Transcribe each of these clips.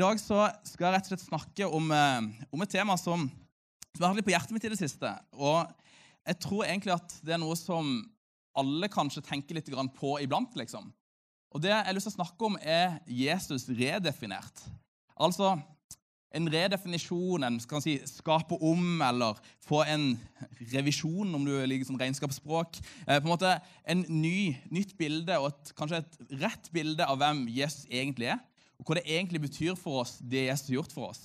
dag så skal jeg rett og slett snakke om, eh, om et tema som, har vært litt på hjertet mitt i det siste. Og jeg tror egentlig at det er noe som alle kanskje tenker litt på iblant. liksom. Og det jeg har lyst til å snakke om, er Jesus redefinert. Altså en redefinisjon, en skal si, skape om eller få en revisjon, om du liker sånn regnskapsspråk. Eh, på en måte En ny, nytt bilde og et, kanskje et rett bilde av hvem Jesus egentlig er, og hva det egentlig betyr for oss, det Jesus har gjort for oss.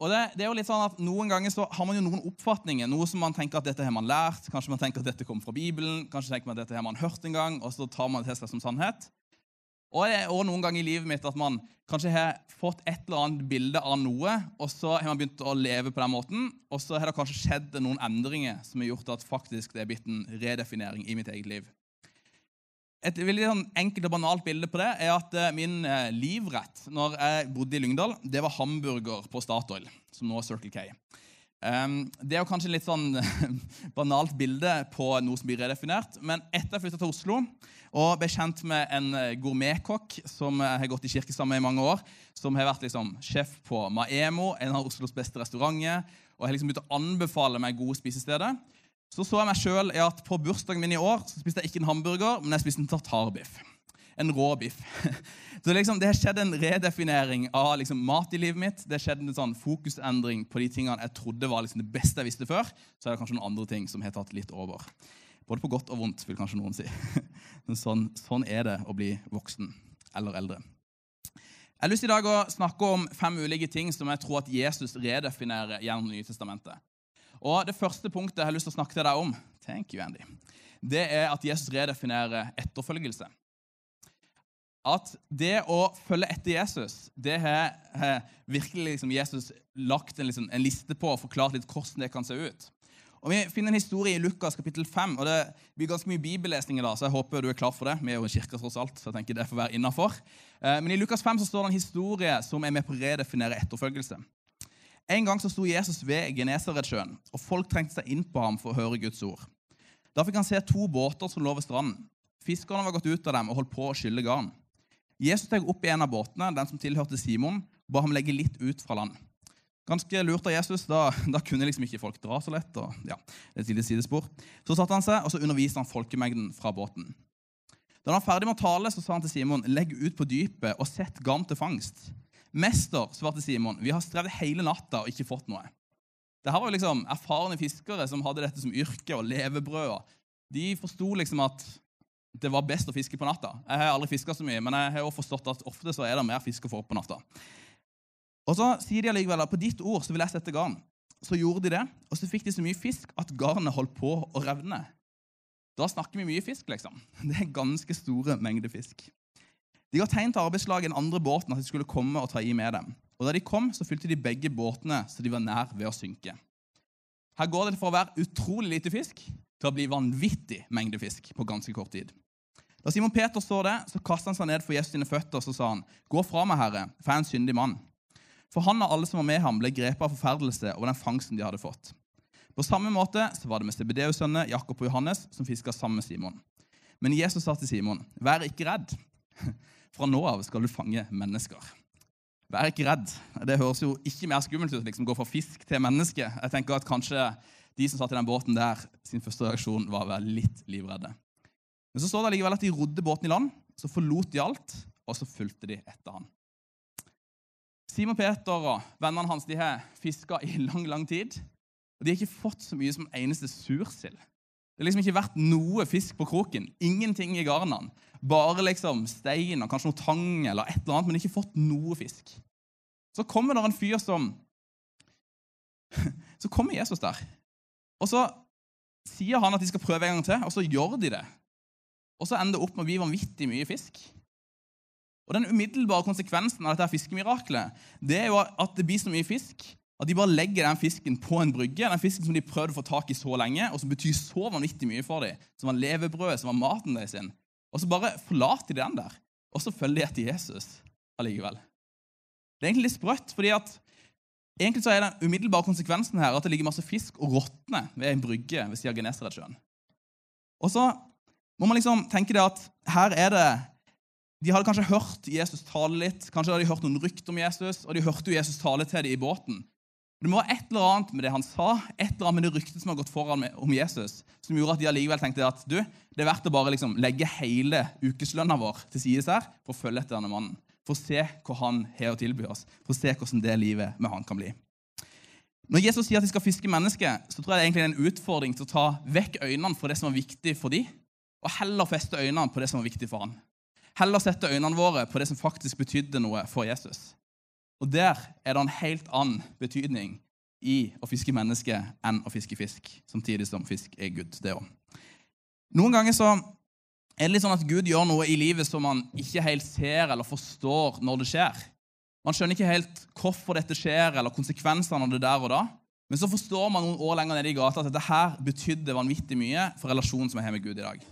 Og det, det, er jo litt sånn at Noen ganger så har man jo noen oppfatninger. Noe som man tenker at dette har man lært, kanskje man tenker at dette kommer fra Bibelen, kanskje tenker man at dette har man hørt en gang, og så tar man det til seg som sannhet. Og det er også noen ganger i livet mitt at man kanskje har fått et eller annet bilde av noe, og så har man begynt å leve på den måten, og så har det kanskje skjedd noen endringer som har gjort at faktisk det er blitt en redefinering i mitt eget liv. Et veldig sånn enkelt og banalt bilde på det er at eh, min eh, livrett når jeg bodde i Lyngdal, det var hamburger på Statoil, som nå er Circle K. Um, det er jo kanskje litt sånn banalt bilde på noe som blir redefinert. Men etter jeg flytta til Oslo og ble kjent med en eh, gourmetkokk som har gått i kirke sammen med i mange år, som har vært liksom sjef på Maemo, en av Oslos beste restauranter, og har liksom begynt å anbefale meg gode spisesteder, så så jeg meg sjøl at på bursdagen min i år så spiste jeg ikke en hamburger, men jeg spiste en tartarbiff en rå biff. Så liksom, Det har skjedd en redefinering av liksom, mat i livet mitt. Det har skjedd en sånn fokusendring på de tingene jeg trodde var liksom, det beste jeg visste før. Så er det kanskje noen andre ting som har tatt litt over. Både på godt og vondt, vil kanskje noen si. Men sånn, sånn er det å bli voksen eller eldre. Jeg har lyst i dag å snakke om fem ulike ting som jeg tror at Jesus redefinerer gjennom nye testamentet. Og Det første punktet jeg har lyst til å snakke til deg om, thank you, Andy, det er at Jesus redefinerer etterfølgelse at det å følge etter Jesus, det har, virkelig liksom Jesus lagt en, liksom, en, liste på og forklart litt hvordan det kan se ut. Og Vi finner en historie i Lukas kapittel 5. og Det blir ganske mye bibellesning i dag, så jeg håper du er klar for det. Vi er jo en kirke tross alt, så jeg tenker det får være innafor. Eh, men i Lukas 5 så står det en historie som er med på å redefinere etterfølgelse. En gang så sto Jesus ved Genesaretsjøen, og folk trengte seg inn på ham for å høre Guds ord. Da fikk han se to båter som lå ved stranden. Fiskerne var gått ut av dem og holdt på å skylle garn. Jesus steg opp i en av båtene, den som tilhørte Simon, og ba ham legge litt ut fra land. Ganske lurt av Jesus. Da, da kunne liksom ikke folk dra så lett. og ja, det er et sidespor. Så satte han seg, og så underviste han folkemengden fra båten. Da han var ferdig med å tale, så sa han til Simon, legg ut på dypet og sett garn til fangst. Mester, svarte Simon, vi har strevd hele natta og ikke fått noe. Det her var jo liksom erfarne fiskere som hadde dette som yrke og levebrød. De forsto liksom at det var best å fiske på natta. Jeg har aldri fiska så mye, men jeg har også forstått at ofte så er det mer fisk å få på natta. Og så sier de allikevel at på ditt ord så vil jeg sette garn. Så gjorde de det, og så fikk de så mye fisk at garnet holdt på å revne. Da snakker vi mye fisk, liksom. Det er ganske store mengder fisk. De ga tegn til arbeidslaget i den andre båten at de skulle komme og ta i med dem. Og Da de kom, så fylte de begge båtene så de var nær ved å synke. Her går det for å være utrolig lite fisk til å bli vanvittig mengde fisk på ganske kort tid. Da Simon Peter så det, så kastet han seg ned for Jesus sine føtter og så sa han, Gå fra meg, Herre, for jeg er en syndig mann. For han og alle som var med ham, ble grepet av forferdelse over den fangsten de hadde fått. På samme måte så var det med Stebedeus' sønner Jakob og Johannes som fiska sammen med Simon. Men Jesus sa til Simon, 'Vær ikke redd. Fra nå av skal du fange mennesker.' Vær ikke redd. Det høres jo ikke mer skummelt ut liksom gå fra fisk til menneske. Jeg tenker at kanskje de som satt i den båten der, sin første reaksjon var å være litt livredde. Men så står det likevel at de rodde båten i land, så forlot de alt, og så fulgte de etter han. Simon Peter og vennene hans de har fiska i lang lang tid. Og de har ikke fått så mye som eneste sursild. Det har liksom ikke vært noe fisk på kroken. Ingenting i garnene. Bare liksom stein og kanskje noe tang eller et eller annet, men ikke fått noe fisk. Så kommer det en fyr som Så kommer Jesus der. Og så sier han at de skal prøve en gang til, og så gjør de det. Og så ender det opp med å bli vanvittig mye fisk. Og Den umiddelbare konsekvensen av dette fiskemiraklet det er jo at det blir så mye fisk at de bare legger den fisken på en brygge, den fisken som de prøvde å få tak i så lenge, og som betyr så vanvittig mye for dem, som var levebrødet, som var maten deres. sin. Og så bare forlater de den der, og så følger de etter Jesus allikevel. Det er egentlig litt sprøtt, fordi at egentlig så er den umiddelbare konsekvensen her at det ligger masse fisk og råtner ved en brygge ved siden av Genesaretsjøen. Og så må man liksom tenke det at her er det de hadde kanskje hørt Jesus tale litt, kanskje hadde de hørt noen rykter om Jesus, og de hørte jo Jesus tale til dem i båten. Det må være et eller annet med det han sa, et eller annet med det ryktet som har gått foran med, om Jesus, som gjorde at de allikevel tenkte at du, det er verdt å bare liksom legge hele ukeslønna vår til side her for å følge etter denne mannen. For å se hva han har å tilby oss, for å se hvordan det livet med han kan bli. Når Jesus sier at de skal fiske mennesker, så tror jeg det er egentlig en utfordring til å ta vekk øynene fra det som var viktig for dem, og heller feste øynene på det som var viktig for han. Heller sette øynene våre på det som faktisk betydde noe for Jesus. Og der er det en helt annen betydning i å fiske menneske enn å fiske fisk, samtidig som fisk er Gud, det òg. Noen ganger så er det litt sånn at Gud gjør noe i livet som man ikke helt ser eller forstår når det skjer. Man skjønner ikke helt hvorfor dette skjer, eller konsekvensene av det der og da. Men så forstår man noen år lenger nede i gata at dette her betydde vanvittig mye for relasjonen som jeg har med Gud i dag.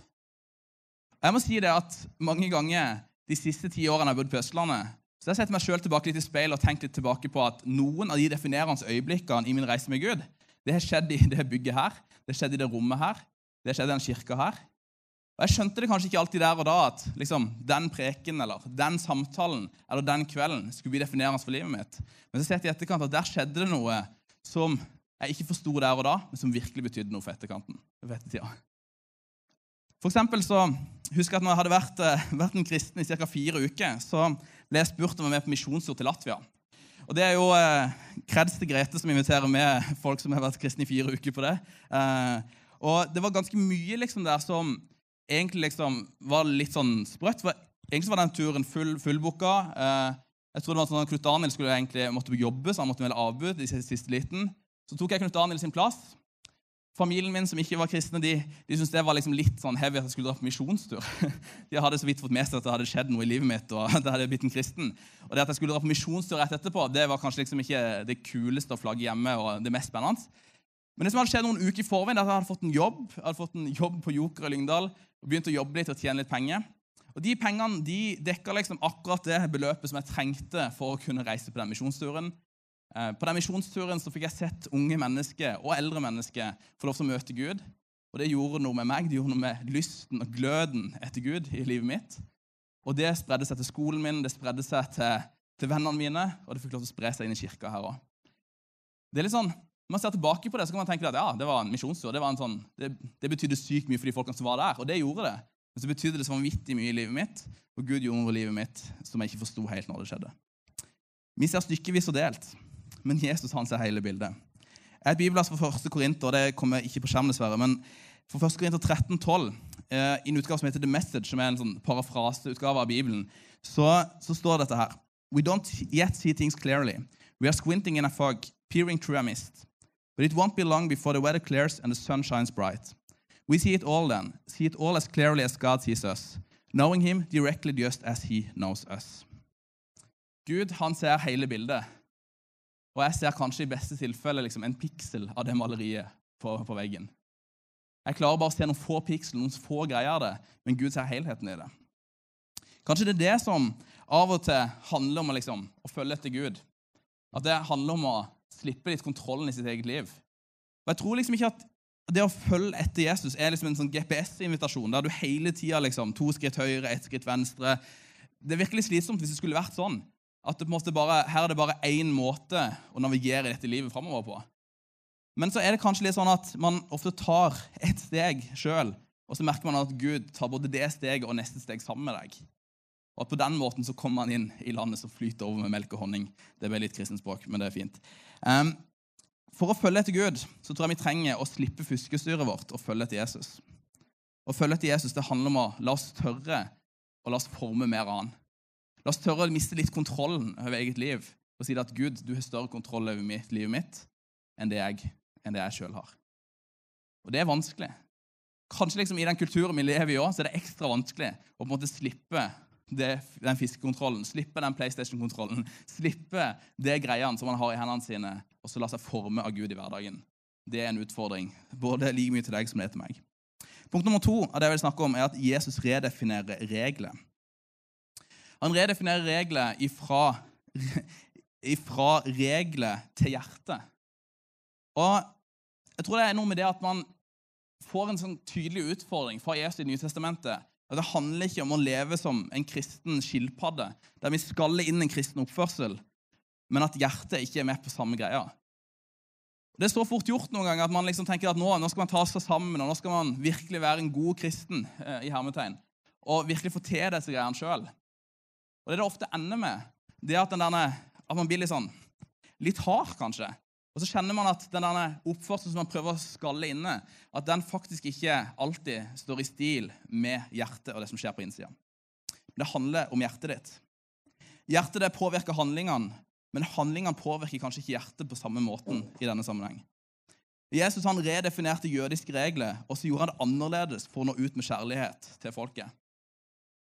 Jeg må si det at Mange ganger de siste ti årene jeg har bodd på Østlandet, så jeg setter meg sjøl tilbake litt i speilet og tenker litt tilbake på at noen av de definerende øyeblikkene i min reise med Gud, det har skjedd i det bygget her, det har skjedd i det rommet her, det har skjedd i den kirka her. Og Jeg skjønte det kanskje ikke alltid der og da at liksom, den preken eller den samtalen eller den kvelden skulle bli definerende for livet mitt. Men så ser jeg i etterkant at der skjedde det noe som jeg ikke forsto der og da, men som virkelig betydde noe for etterkanten. For ettertida. For eksempel så husker jeg at når jeg hadde vært, eh, vært en kristen i ca. fire uker, så ble jeg spurt om å være med på misjonstur til Latvia. Og Det er jo eh, kreds til Grete som inviterer med folk som har vært kristne i fire uker på det. Eh, og det var ganske mye liksom der som egentlig liksom var litt sånn sprøtt. For egentlig var den turen full, fullbooka. Eh, jeg tror det var sånn at Knut Daniel skulle egentlig måtte jobbe, så han måtte melde avbud i siste liten. Så tok jeg Knut Daniel sin plass. Familien min som ikke var kristne, de, de syntes det var liksom litt sånn heavy at jeg skulle dra på misjonstur. De hadde så vidt fått med seg at det hadde skjedd noe i livet mitt. og at jeg hadde blitt en kristen. Og det at jeg skulle dra på misjonstur rett etterpå, det var kanskje liksom ikke det kuleste å flagge hjemme. og det mest spennende. Men det som hadde skjedd noen uker i forveien, at jeg hadde fått en jobb jeg hadde fått en jobb på Joker i Lyngdal og begynt å jobbe litt og tjene litt penger. Og De pengene de dekka liksom akkurat det beløpet som jeg trengte for å kunne reise på den misjonsturen. Eh, på den misjonsturen så fikk jeg sett unge mennesker og eldre mennesker få lov til å møte Gud. Og Det gjorde noe med meg, det gjorde noe med lysten og gløden etter Gud i livet mitt. Og Det spredde seg til skolen min, det spredde seg til, til vennene mine, og det fikk lov til å spre seg inn i kirka her òg. Det er litt sånn, Når man ser tilbake på det, så kan man tenke at ja, det var en misjonstur. Det, sånn, det, det betydde sykt mye for de folkene som var der, og det gjorde det. Men så betydde det så vanvittig mye i livet mitt, og Gud gjorde noe i livet mitt som jeg ikke forsto helt når det skjedde. Vi ser stykkevis og delt men Jesus han ser hele bildet. Et bibelvers for 1. Korinter, det kommer ikke på skjermen dessverre. men for 1. Korinter 13, 12, eh, i en utgave som heter The Message, som er en sånn parafraseutgave av Bibelen, så, så står dette her. We don't yet see things clearly. We are squinting in a fog, peering through a mist. But it won't be long before the weather clears and the sun shines bright. We see it all then, see it all as clearly as God sees us, knowing Him directly just as He knows us. Gud han ser hele bildet. Og jeg ser kanskje i beste tilfelle liksom en piksel av det maleriet på, på, veggen. Jeg klarer bare å se noen få piksler, noen få greier av det, men Gud ser helheten i det. Kanskje det er det som av og til handler om liksom, å følge etter Gud. At det handler om å slippe litt kontrollen i sitt eget liv. Og Jeg tror liksom ikke at det å følge etter Jesus er liksom en sånn GPS-invitasjon, der du hele tida liksom, to skritt høyre, ett skritt venstre. Det er virkelig slitsomt hvis det skulle vært sånn. At bare, her er det bare én måte å navigere dette livet framover på. Men så er det kanskje litt sånn at man ofte tar et steg sjøl, og så merker man at Gud tar både det steget og neste steg sammen med deg. Og at på den måten så kommer man inn i landet som flyter over med melk og honning. Det ble litt kristenspråk, men det er fint. Um, for å følge etter Gud så tror jeg vi trenger å slippe fuskestyret vårt og følge etter Jesus. Å følge etter Jesus det handler om å la oss tørre og la oss forme mer av han. La oss tørre å miste litt kontrollen over eget liv og si at Gud, du har større kontroll over mitt, livet mitt enn det jeg, enn jeg sjøl har. Og det er vanskelig. Kanskje liksom i den kulturen vi lever i òg, er det ekstra vanskelig å på en måte slippe det, den fiskekontrollen, slippe den PlayStation-kontrollen, slippe det greiene som man har i hendene sine, og så la seg forme av Gud i hverdagen. Det er en utfordring, både like mye til deg som det er til meg. Punkt nummer to av det jeg vil snakke om, er at Jesus redefinerer regler. Han redefinerer regler ifra, ifra regler til hjertet. Og jeg tror det er noe med det at man får en sånn tydelig utfordring fra Jesus i Nytestamentet At Det handler ikke om å leve som en kristen skilpadde, der vi skaller inn en kristen oppførsel, men at hjertet ikke er med på samme greia. Det er så fort gjort noen ganger at man liksom tenker at nå, nå skal man ta seg sammen og nå skal man virkelig være en god kristen eh, i hermetegn, og virkelig få til disse greiene sjøl. Og det det ofte ender med, det er at, derne, at man blir litt sånn litt hard, kanskje. Og så kjenner man at den oppførselen som man prøver å skalle inne, at den faktisk ikke alltid står i stil med hjertet og det som skjer på innsida. Det handler om hjertet ditt. Hjertet det påvirker handlingene, men handlingene påvirker kanskje ikke hjertet på samme måten i denne sammenheng. Jesus han redefinerte jødiske regler, og så gjorde han det annerledes for å nå ut med kjærlighet til folket.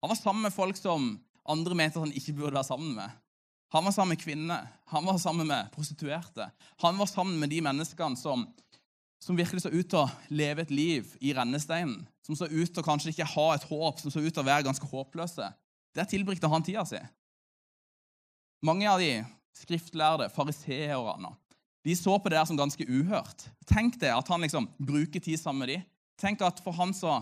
Han var sammen med folk som andre mente at han ikke burde være sammen med. Han var sammen med kvinner, han var sammen med prostituerte. Han var sammen med de menneskene som, som virkelig så ut til å leve et liv i rennesteinen. Som så ut til å kanskje ikke ha et håp, som så ut til å være ganske håpløse. Der tilbringte han tida si. Mange av de skriftlærde, fariseerne, de så på det der som ganske uhørt. Tenk deg at han liksom bruker tid sammen med dem. Tenk at for han så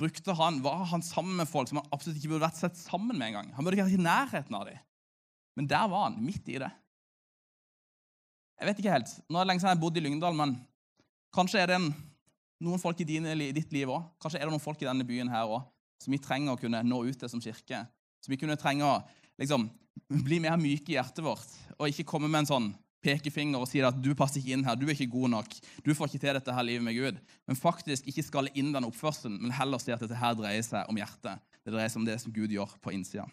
brukte han, var han sammen med folk som han absolutt ikke burde vært sett sammen med engang. Han burde ikke vært i nærheten av dem. Men der var han, midt i det. Jeg vet ikke helt. Nå er det lenge siden jeg har bodd i Lyngdal, men kanskje er det en, noen folk i, din, i ditt liv òg. Kanskje er det noen folk i denne byen her òg som vi trenger å kunne nå ut til som kirke. Som vi kunne trenge å liksom, bli mer myke i hjertet vårt, og ikke komme med en sånn pekefinger og sier at du passer ikke inn her, du er ikke god nok, du får ikke til dette her livet med Gud. Men faktisk ikke skalle inn den oppførselen, men heller si at dette her dreier seg om hjertet. Det dreier seg om det som Gud gjør på innsida.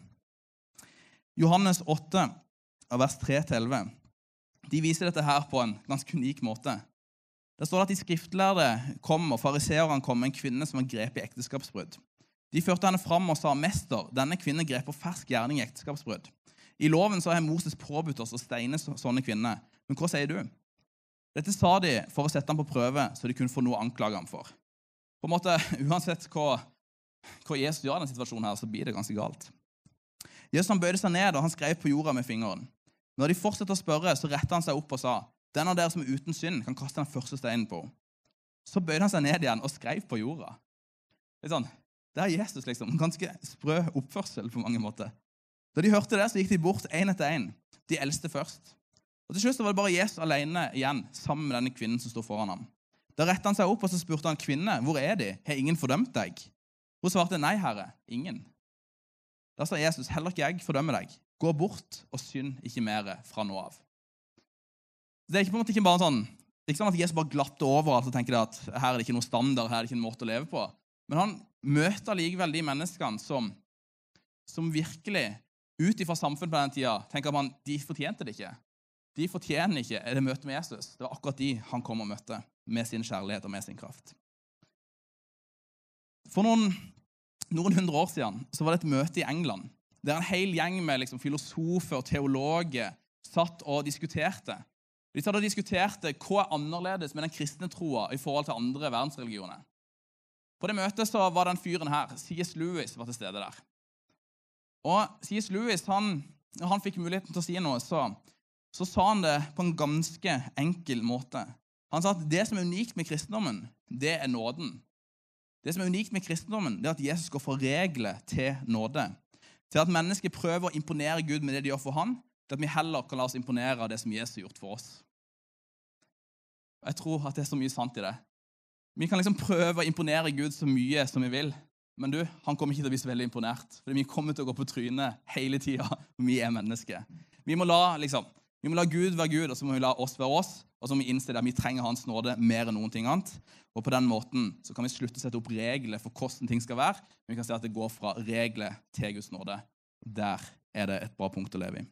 Johannes 8, vers 3-11, de viser dette her på en ganske unik måte. Det står at de skriftlærde kom, og fariseerne kom med en kvinne som var grepet i ekteskapsbrudd. De førte henne fram og sa, 'Mester, denne kvinnen grep på fersk gjerning i ekteskapsbrudd.' I loven så har Moses påbudt oss å steine sånne kvinner. Men hva sier du? Dette sa de for å sette ham på prøve, så de kunne få noe å anklage ham for. På en måte, Uansett hva, hva Jesus gjør i denne situasjonen, her, så blir det ganske galt. Jesus han bøyde seg ned og han skrev på jorda med fingeren. Når de fortsatte å spørre, så retta han seg opp og sa, 'Den av dere som er uten synd, kan kaste den første steinen på henne.' Så bøyde han seg ned igjen og skrev på jorda. Litt sånn, Det er Jesus, liksom. Ganske sprø oppførsel på mange måter. Da de hørte det, så gikk de bort én etter én. De eldste først. Og Til slutt var det bare Jesus alene igjen sammen med denne kvinnen som sto foran ham. Da rettet han seg opp og så spurte han kvinne, hvor er de? Har ingen fordømt deg? Hun svarte, nei, herre, ingen. Da sa Jesus, heller ikke jeg fordømmer deg. Gå bort og synd ikke mer fra nå av. Det er ikke på en måte ikke bare sånn, ikke sånn at Jesus bare glatter over alt og tenker at her er det ikke noe standard, her er det ikke en måte å leve på. Men han møter likevel de menneskene som, som virkelig ut ifra samfunnet på den tida tenker man de fortjente det ikke. De fortjener ikke det møtet med Jesus. Det var akkurat de han kom og møtte med sin kjærlighet og med sin kraft. For noen, noen hundre år siden så var det et møte i England der en hel gjeng med liksom, filosofer og teologer satt og diskuterte. De satt og diskuterte hva er annerledes med den kristne troa i forhold til andre verdensreligioner. På det møtet så var den fyren her, C.S. Lewis, var til stede der. Og C.S. Lewis, han, når han fikk muligheten til å si noe, så, så sa han det på en ganske enkel måte. Han sa at det som er unikt med kristendommen, det er nåden. Det som er unikt med kristendommen, det er at Jesus går fra regler til nåde. Til at mennesker prøver å imponere Gud med det de gjør for ham, til at vi heller kan la oss imponere av det som Jesus har gjort for oss. Jeg tror at det er så mye sant i det. Vi kan liksom prøve å imponere Gud så mye som vi vil, men du, han kommer ikke til å bli så veldig imponert. For vi kommer til å gå på trynet hele tida. Vi er mennesker. Vi må, la, liksom, vi må la Gud være Gud, og så må vi la oss være oss. Og så må vi innse at vi trenger Hans nåde mer enn noen ting annet. Og på den måten så kan vi slutte å sette opp regler for hvordan ting skal være. Men vi kan se at det går fra regler til Guds nåde. Der er det et bra punkt å leve i.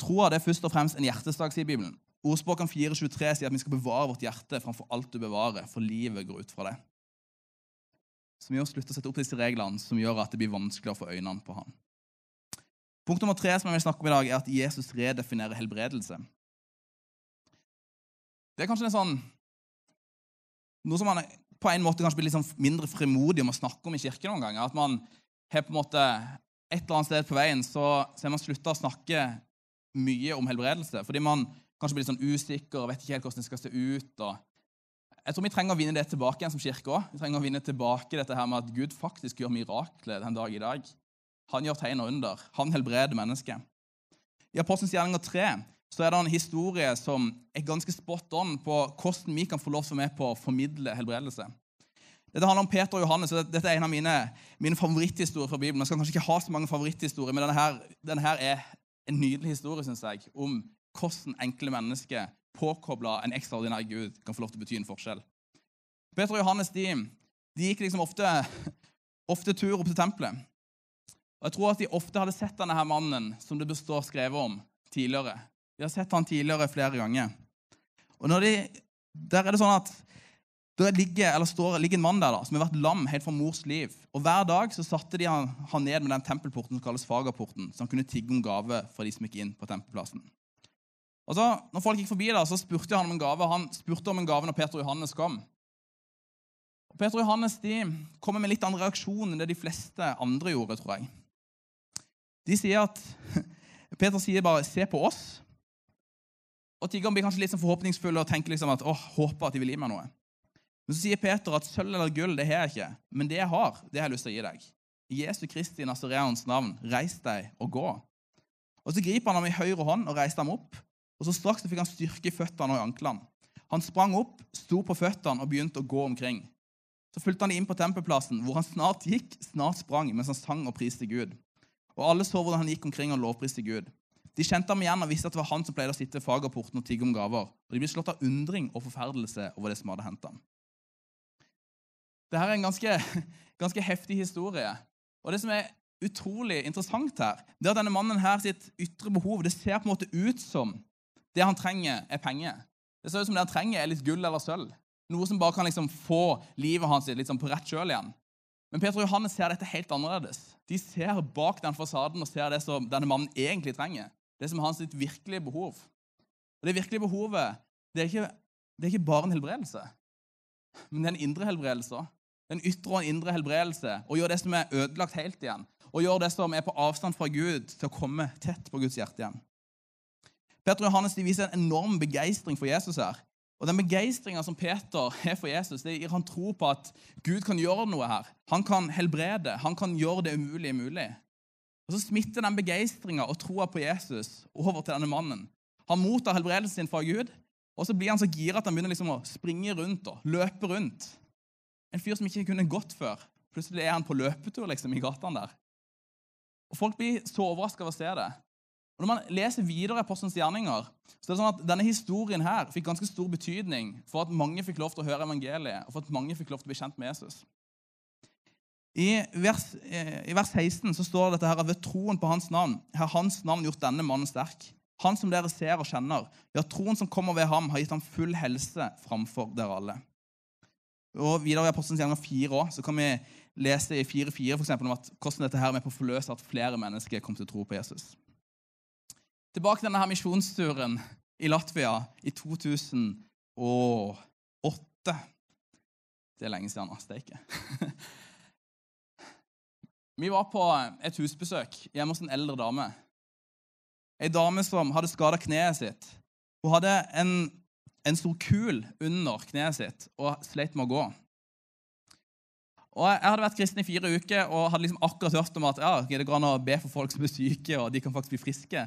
Troa er først og fremst en hjertestak, sier Bibelen. Ordspråkene 4.23 sier at vi skal bevare vårt hjerte framfor alt du bevarer, for livet går ut fra det som gjør slutte å sette opp disse reglene som gjør at det blir vanskeligere å få øynene på ham. Punkt nummer tre som jeg vil snakke om i dag, er at Jesus redefinerer helbredelse. Det er kanskje en sånn, noe som man på en måte kanskje blir litt sånn mindre frimodig om å snakke om i kirken noen ganger. At man har på en måte et eller annet sted på veien så har man slutta å snakke mye om helbredelse. Fordi man kanskje blir litt sånn usikker og vet ikke helt hvordan det skal se ut. og jeg tror vi trenger å vinne det tilbake igjen som kirke òg. Vi trenger å vinne tilbake dette her med at Gud faktisk gjør mirakler den dag i dag. Han gjør tegn og under. Han helbreder mennesket. I Apostelens gjerninger 3 så er det en historie som er ganske spot on på hvordan vi kan få lov til å være med på å formidle helbredelse. Dette handler om Peter og Johannes. og Dette er en av mine, mine favoritthistorier fra Bibelen. Jeg skal kanskje ikke ha så mange favoritthistorier, men denne, her, denne her er en nydelig historie synes jeg, om hvordan enkle mennesker påkobla en ekstraordinær Gud kan få lov til å bety en forskjell. Peter og Johannes de, de gikk liksom ofte, ofte tur opp til tempelet. Og Jeg tror at de ofte hadde sett denne her mannen som det består skrevet om tidligere. De har sett han tidligere flere ganger. Og de, der er det sånn at det ligger, eller står, ligger en mann der da, som har vært lam helt fra mors liv. Og Hver dag så satte de han, han ned med den tempelporten som kalles Fagerporten, så han kunne tigge om gave fra de som gikk inn på tempelplassen. Og så, når folk gikk forbi, da, så spurte han om en gave. Han spurte om en gave når Peter og Johannes kom. Og Peter og Johannes de kommer med litt annen reaksjon enn det de fleste andre gjorde, tror jeg. De sier at Peter sier bare 'se på oss'. Og Tiggeren blir kanskje litt sånn forhåpningsfull og tenker liksom at, åh, håper at de vil gi meg noe. Men så sier Peter at sølv eller gull det har jeg ikke, men det jeg har, det har jeg lyst til å gi deg. I Jesu Kristi Nazareans navn, reis deg og gå. Og Så griper han ham i høyre hånd og reiser ham opp. Og så Straks fikk han styrke i føttene og i anklene. Han sprang opp, sto på føttene og begynte å gå omkring. Så fulgte han inn på tempelplassen, hvor han snart gikk, snart sprang, mens han sang og priste Gud. Og alle så hvordan han gikk omkring og lovpriste Gud. De kjente ham igjen og visste at det var han som pleide å sitte i fagerporten og tigge om gaver. Og de ble slått av undring og forferdelse over det som hadde hendt ham. Dette er en ganske, ganske heftig historie. Og det som er utrolig interessant her, det er at denne mannen her sitt ytre behov det ser på en måte ut som det han trenger, er penger. Det ser ut som det han trenger, er litt gull eller sølv. Noe som bare kan liksom få livet hans sånn på rett kjøl igjen. Men Peter og Johannes ser dette helt annerledes. De ser bak den fasaden og ser det som denne mannen egentlig trenger. Det som er hans virkelige behov. Og Det virkelige behovet det er, ikke, det er ikke bare en helbredelse, men det er en indre helbredelse. En ytre og en indre helbredelse. Å gjøre det som er ødelagt, helt igjen. Og gjøre det som er på avstand fra Gud, til å komme tett på Guds hjerte igjen. Peter og Johannes de viser en enorm begeistring for Jesus her. Og Den begeistringa som Peter har for Jesus, det gir han tro på at Gud kan gjøre noe her. Han kan helbrede, han kan gjøre det umulige mulig. Og Så smitter den begeistringa og troa på Jesus over til denne mannen. Han mottar helbredelsen sin fra Gud, og så blir han så gira at han begynner liksom å springe rundt og løpe rundt. En fyr som ikke kunne gått før. Plutselig er han på løpetur liksom, i gatene der. Og Folk blir så overraska over å se det. Og Når man leser videre Apostelens gjerninger, så er det sånn at denne historien her fikk ganske stor betydning for at mange fikk lov til å høre evangeliet, og for at mange fikk lov til å bli kjent med Jesus. I vers, eh, I vers 16 så står det dette her, at ved troen på hans navn har hans navn gjort denne mannen sterk. Han som dere ser og kjenner. Ja, troen som kommer ved ham, har gitt ham full helse framfor dere alle. Og Videre i Apostelens gjerninger 4 også, så kan vi lese i 4.4 om at hvordan dette her er med på forløse at flere mennesker kom til å tro på Jesus. Tilbake til denne her misjonsturen i Latvia i 2008. Det er lenge siden. Steike. Vi var på et husbesøk hjemme hos en eldre dame. Ei dame som hadde skada kneet sitt. Hun hadde en, en stor kul under kneet sitt og sleit med å gå. Og Jeg hadde vært kristen i fire uker og hadde liksom akkurat hørt om at ja, det går an å be for folk som er syke, og de kan faktisk bli friske.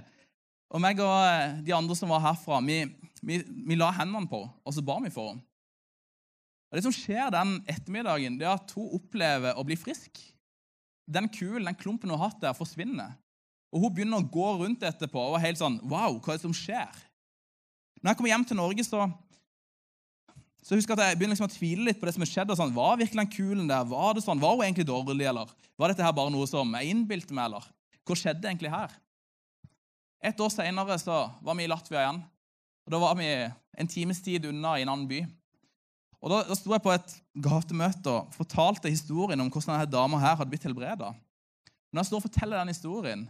Og meg og eh, de andre som var herfra, vi, vi, vi la hendene på og så ba vi for henne. Og Det som skjer den ettermiddagen, det er at hun opplever å bli frisk. Den kulen, den klumpen hun har hatt der, forsvinner. Og Hun begynner å gå rundt etterpå og er helt sånn Wow, hva er det som skjer? Når jeg kommer hjem til Norge, så, så husker jeg at jeg begynner liksom å tvile litt på det som har skjedd. og sånn, Var virkelig den kulen der? Var det sånn? Var hun egentlig dårlig, eller var dette her bare noe som jeg innbilte meg? eller? Hva skjedde egentlig her? Et år seinere var vi i Latvia igjen. og Da var vi en times tid unna i en annen by. Og Da, da sto jeg på et gatemøte og fortalte historien om hvordan denne dama her hadde blitt helbreda. Når jeg står og forteller den historien,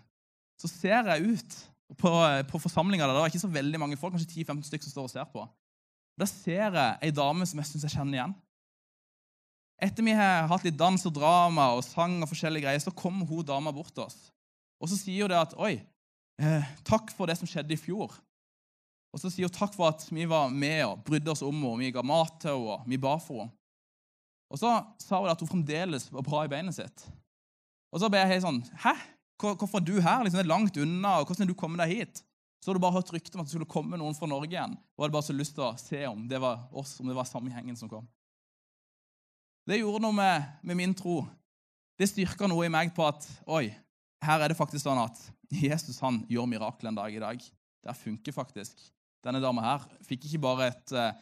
så ser jeg ut på, på forsamlinga der. Det var ikke så veldig mange folk, kanskje 10-15 stykker som står og ser på. Da ser jeg ei dame som jeg syns jeg kjenner igjen. Etter vi har hatt litt dans og drama og sang, og forskjellige greier, så kommer hun dama bort til oss. Og så sier hun det at 'Oi, eh, takk for det som skjedde i fjor. Og så sier hun takk for at vi var med og brydde oss om henne, vi ga mat til henne, og vi ba for henne. Og så sa hun at hun fremdeles var bra i beinet sitt. Og så ble jeg helt sånn Hæ? Hvorfor er du her? Liksom, det er langt unna. og Hvordan er du kommet deg hit? Så hadde du bare hørt rykter om at det skulle komme noen fra Norge igjen. Og hadde bare så lyst til å se om det var oss, om det var samme gjengen som kom. Det gjorde noe med, med min tro. Det styrka noe i meg på at oi, her er det faktisk sånn at Jesus han gjør mirakler en dag i dag. Det funker faktisk. Denne dama her fikk ikke bare et, eh,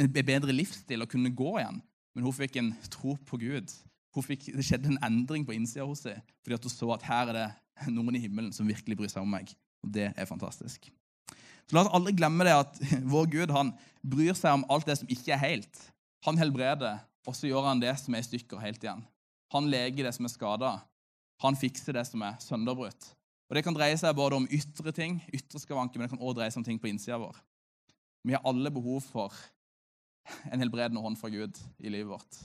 en bedre livsstil og kunne gå igjen, men hun fikk en tro på Gud. Fikk, det skjedde en endring på innsida hos henne fordi hun så at her er det noen i himmelen som virkelig bryr seg om meg. Og det er fantastisk. Så La oss aldri glemme det at vår Gud han bryr seg om alt det som ikke er helt. Han helbreder, og så gjør han det som er i stykker, helt igjen. Han leger det som er skada. Han fikser det som er sønderbrutt. Og Det kan dreie seg både om ytre ting, ytre skavanker, men det kan også dreie seg om ting på innsida vår. Vi har alle behov for en helbredende hånd fra Gud i livet vårt.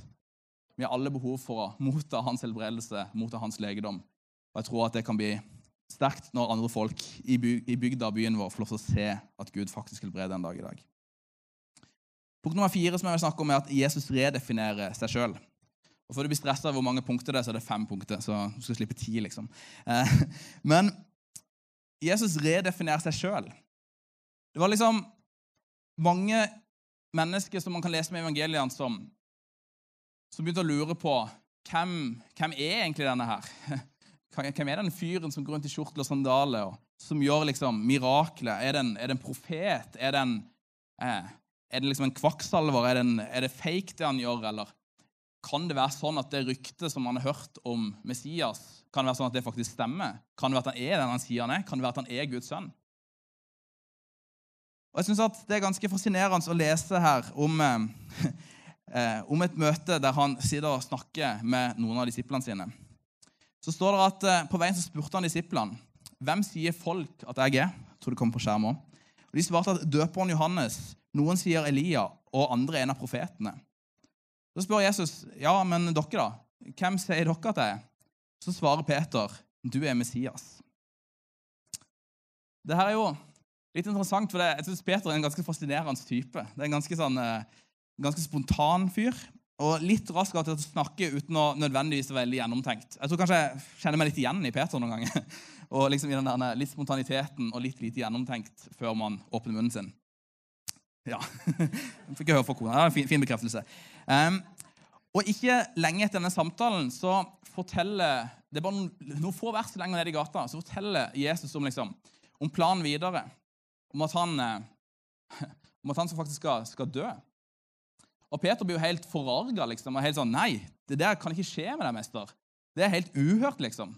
Vi har alle behov for å motta hans helbredelse, motta hans legedom. Og jeg tror at det kan bli sterkt når andre folk i, bygda og byen vår får lov til å se at Gud faktisk helbreder en dag i dag. Punkt nummer fire som jeg vil snakke om er at Jesus redefinerer seg sjøl. Og Før du blir stressa av hvor mange punkter det er, så er det fem punkter. så du skal slippe ti, liksom. Eh, men Jesus redefinerer seg sjøl. Det var liksom mange mennesker som man kan lese med evangeliene, som, som begynte å lure på hvem, hvem er egentlig denne her? Hvem er den fyren som går rundt i skjortel og sandaler og som gjør liksom mirakler? Er det en, er det en profet? Er det, en, eh, er det liksom en kvakksalver? Er er det fake, det han gjør? Eller kan det være sånn at det ryktet som man har hørt om Messias, kan det være sånn at det faktisk stemmer? Kan det være at han er den han sier han er? Kan det være at han er Guds sønn? Og jeg synes at Det er ganske fascinerende å lese her om, eh, eh, om et møte der han sitter og snakker med noen av disiplene sine så står det at eh, På veien så spurte han disiplene hvem sier folk at jeg er. Jeg tror det kommer på skjermen også. Og De svarte at døperen Johannes, noen sier Elia, og andre en av profetene. Så spør Jesus ja, men dere, da? Hvem sier dere at jeg er? Så svarer Peter du er Messias. Det her er jo litt interessant, for jeg synes Peter er en ganske fascinerende type. Det er en ganske, sånn, eh, ganske spontan fyr. Og litt rask til å snakke uten å nødvendigvis være veldig gjennomtenkt. Jeg tror kanskje jeg kjenner meg litt igjen i Peter noen ganger. Og liksom i den der litt spontaniteten og litt lite gjennomtenkt før man åpner munnen sin. Ja. Fikk jeg høre fra kona. Det er en fin, fin bekreftelse. Um, og ikke lenge etter denne samtalen så forteller det er bare noen, noen få vers lenger nede i gata, så forteller Jesus om, liksom, om planen videre. Om at han, eh, om at han faktisk skal, skal dø. Og Peter blir jo helt forarga liksom, og helt sånn Nei, det der kan ikke skje med deg, mester. Det er helt uhørt, liksom.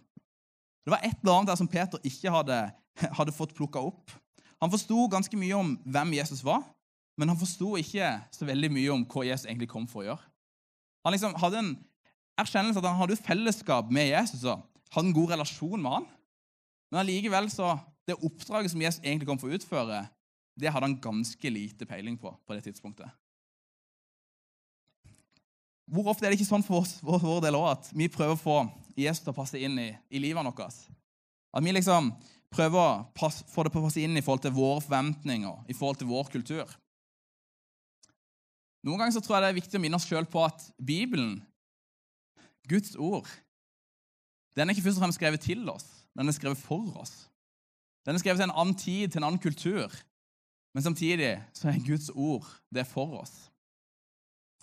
Det var et eller annet der som Peter ikke hadde, hadde fått plukka opp. Han forsto ganske mye om hvem Jesus var, men han forsto ikke så veldig mye om hva Jesus egentlig kom for å gjøre. Han liksom hadde en erkjennelse at han hadde et fellesskap med Jesus og hadde en god relasjon med han. Men allikevel så det oppdraget som Jesus egentlig kom for å utføre, det hadde han ganske lite peiling på på det tidspunktet. Hvor ofte er det ikke sånn for oss for vår del også, at vi prøver å få Jesus til å passe inn i, i livet vårt? At vi liksom prøver å passe, få det til å passe inn i forhold til våre forventninger, i forhold til vår kultur. Noen ganger så tror jeg det er viktig å minne oss sjøl på at Bibelen, Guds ord, den er ikke først og fremst skrevet til oss, den er skrevet for oss. Den er skrevet til en annen tid, til en annen kultur. Men samtidig så er Guds ord det er for oss.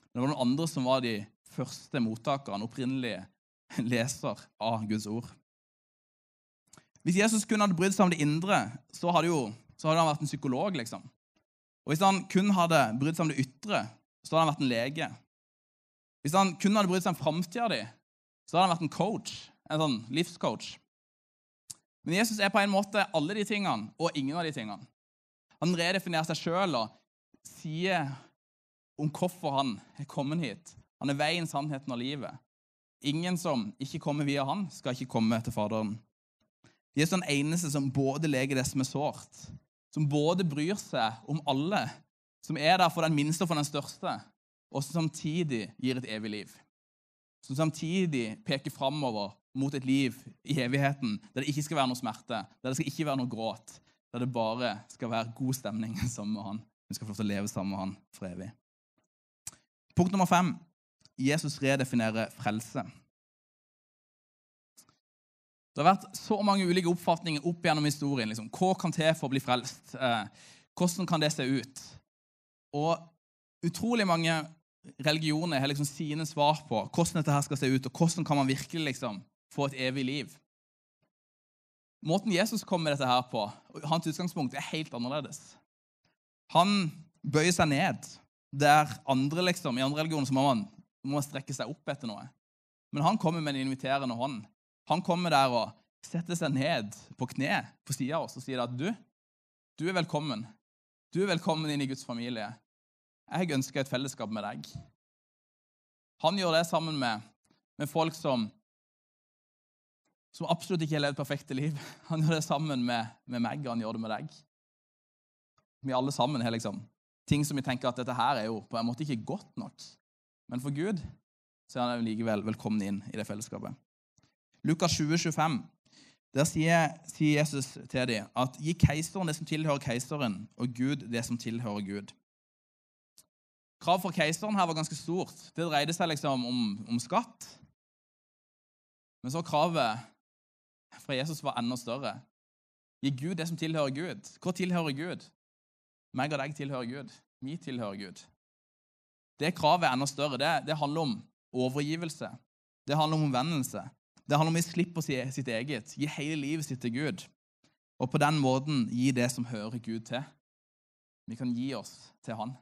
Men det var noen andre som var de første mottakerne, opprinnelige leser av Guds ord. Hvis Jesus kun hadde brydd seg om det indre, så hadde, jo, så hadde han vært en psykolog. liksom. Og Hvis han kun hadde brydd seg om det ytre, så hadde han vært en lege. Hvis han kun hadde brydd seg om framtida di, så hadde han vært en coach, en sånn livscoach. Men Jesus er på en måte alle de tingene og ingen av de tingene. Han redefinerer seg sjøl og sier om hvorfor han er kommet hit. Han er veien, sannheten og livet. Ingen som ikke kommer via han, skal ikke komme til Faderen. Jesus er den eneste som både leger det som er sårt, som både bryr seg om alle, som er der for den minste og for den største, og som samtidig gir et evig liv. Som samtidig peker framover mot et liv i evigheten der det ikke skal være noe smerte, der det skal ikke være noe gråt, der det bare skal være god stemning sammen med han. Vi skal få lov til å leve sammen med han for evig. Punkt nummer fem. Jesus redefinerer frelse. Det har vært så mange ulike oppfatninger opp gjennom historien. Liksom. Hva kan til for å bli frelst? Eh, hvordan kan det se ut? Og utrolig mange religioner har liksom sine svar på hvordan dette her skal se ut, og hvordan kan man virkelig liksom få et evig liv. Måten Jesus kom med dette her på, hans utgangspunkt, er helt annerledes. Han bøyer seg ned der andre liksom, i andre religioner så må man, må man strekke seg opp etter noe. Men han kommer med en inviterende hånd. Han kommer der og setter seg ned på kne på sida av oss og sier at du, du er velkommen. Du er velkommen inn i Guds familie. Jeg ønsker et fellesskap med deg. Han gjør det sammen med, med folk som, som absolutt ikke har levd perfekte liv. Han gjør det sammen med, med meg, og han gjør det med deg. Vi alle sammen har liksom ting som vi tenker at dette her er jo på en måte ikke godt nok. Men for Gud så er han likevel velkommen inn i det fellesskapet. Lukas 20, 25. Der sier, sier Jesus til dem at gi keiseren det som tilhører keiseren, og Gud det som tilhører Gud. Kravet for keiseren her var ganske stort. Det dreide seg liksom om, om skatt. Men så kravet fra Jesus var enda større. Gi Gud det som tilhører Gud. Hva tilhører Gud? Meg og deg tilhører Gud. Vi tilhører Gud. Det kravet er enda større. Det, det handler om overgivelse. Det handler om omvendelse. Det handler om å slippe sitt eget, gi hele livet sitt til Gud. Og på den måten gi det som hører Gud til. Vi kan gi oss til Han.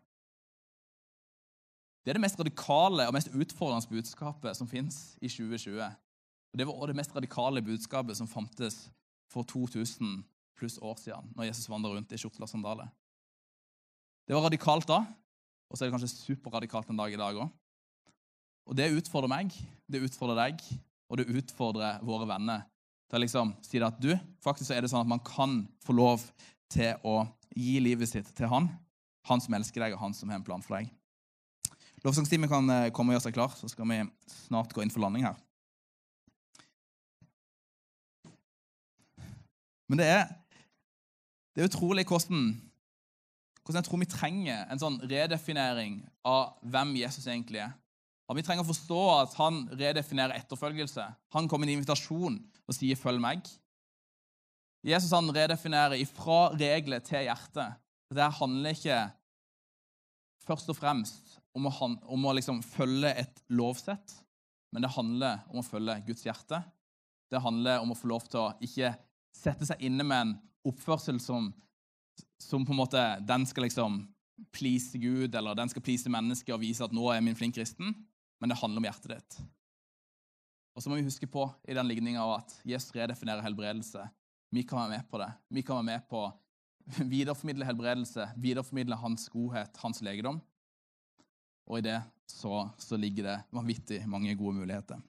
Det er det mest radikale og mest utfordrende budskapet som fins i 2020. Og Det var også det mest radikale budskapet som fantes for 2000 pluss år siden, når Jesus vandra rundt i kjortel og sandaler. Det var radikalt da, og så er det kanskje superradikalt en dag i dag òg. Og det utfordrer meg, det utfordrer deg, og det utfordrer våre venner til å liksom si at du, faktisk er det sånn at man kan få lov til å gi livet sitt til han, han som elsker deg, og han som har en plan for deg. Lovsangstimen kan eh, komme og gjøre seg klar, så skal vi snart gå inn for landing her. Men det er, det er utrolig hvordan, hvordan jeg tror vi trenger en sånn redefinering av hvem Jesus egentlig er. At Vi trenger å forstå at han redefinerer etterfølgelse. Han kommer med en invitasjon og sier 'følg meg'. Jesus han redefinerer ifra regler til hjertet. Det handler ikke først og fremst om å, om å liksom følge et lovsett, men det handler om å følge Guds hjerte. Det handler om å få lov til å ikke sette seg inne med en oppførsel som, som på en måte den skal liksom please Gud, eller den skal please mennesket og vise at 'nå er min flink kristen', men det handler om hjertet ditt. Og så må vi huske på i den ligninga at Jesus redefinerer helbredelse. Vi kan være med på det. Vi kan være med på å videreformidle helbredelse, videreformidle hans godhet, hans legedom. Og i det så, så ligger det vanvittig mange gode muligheter.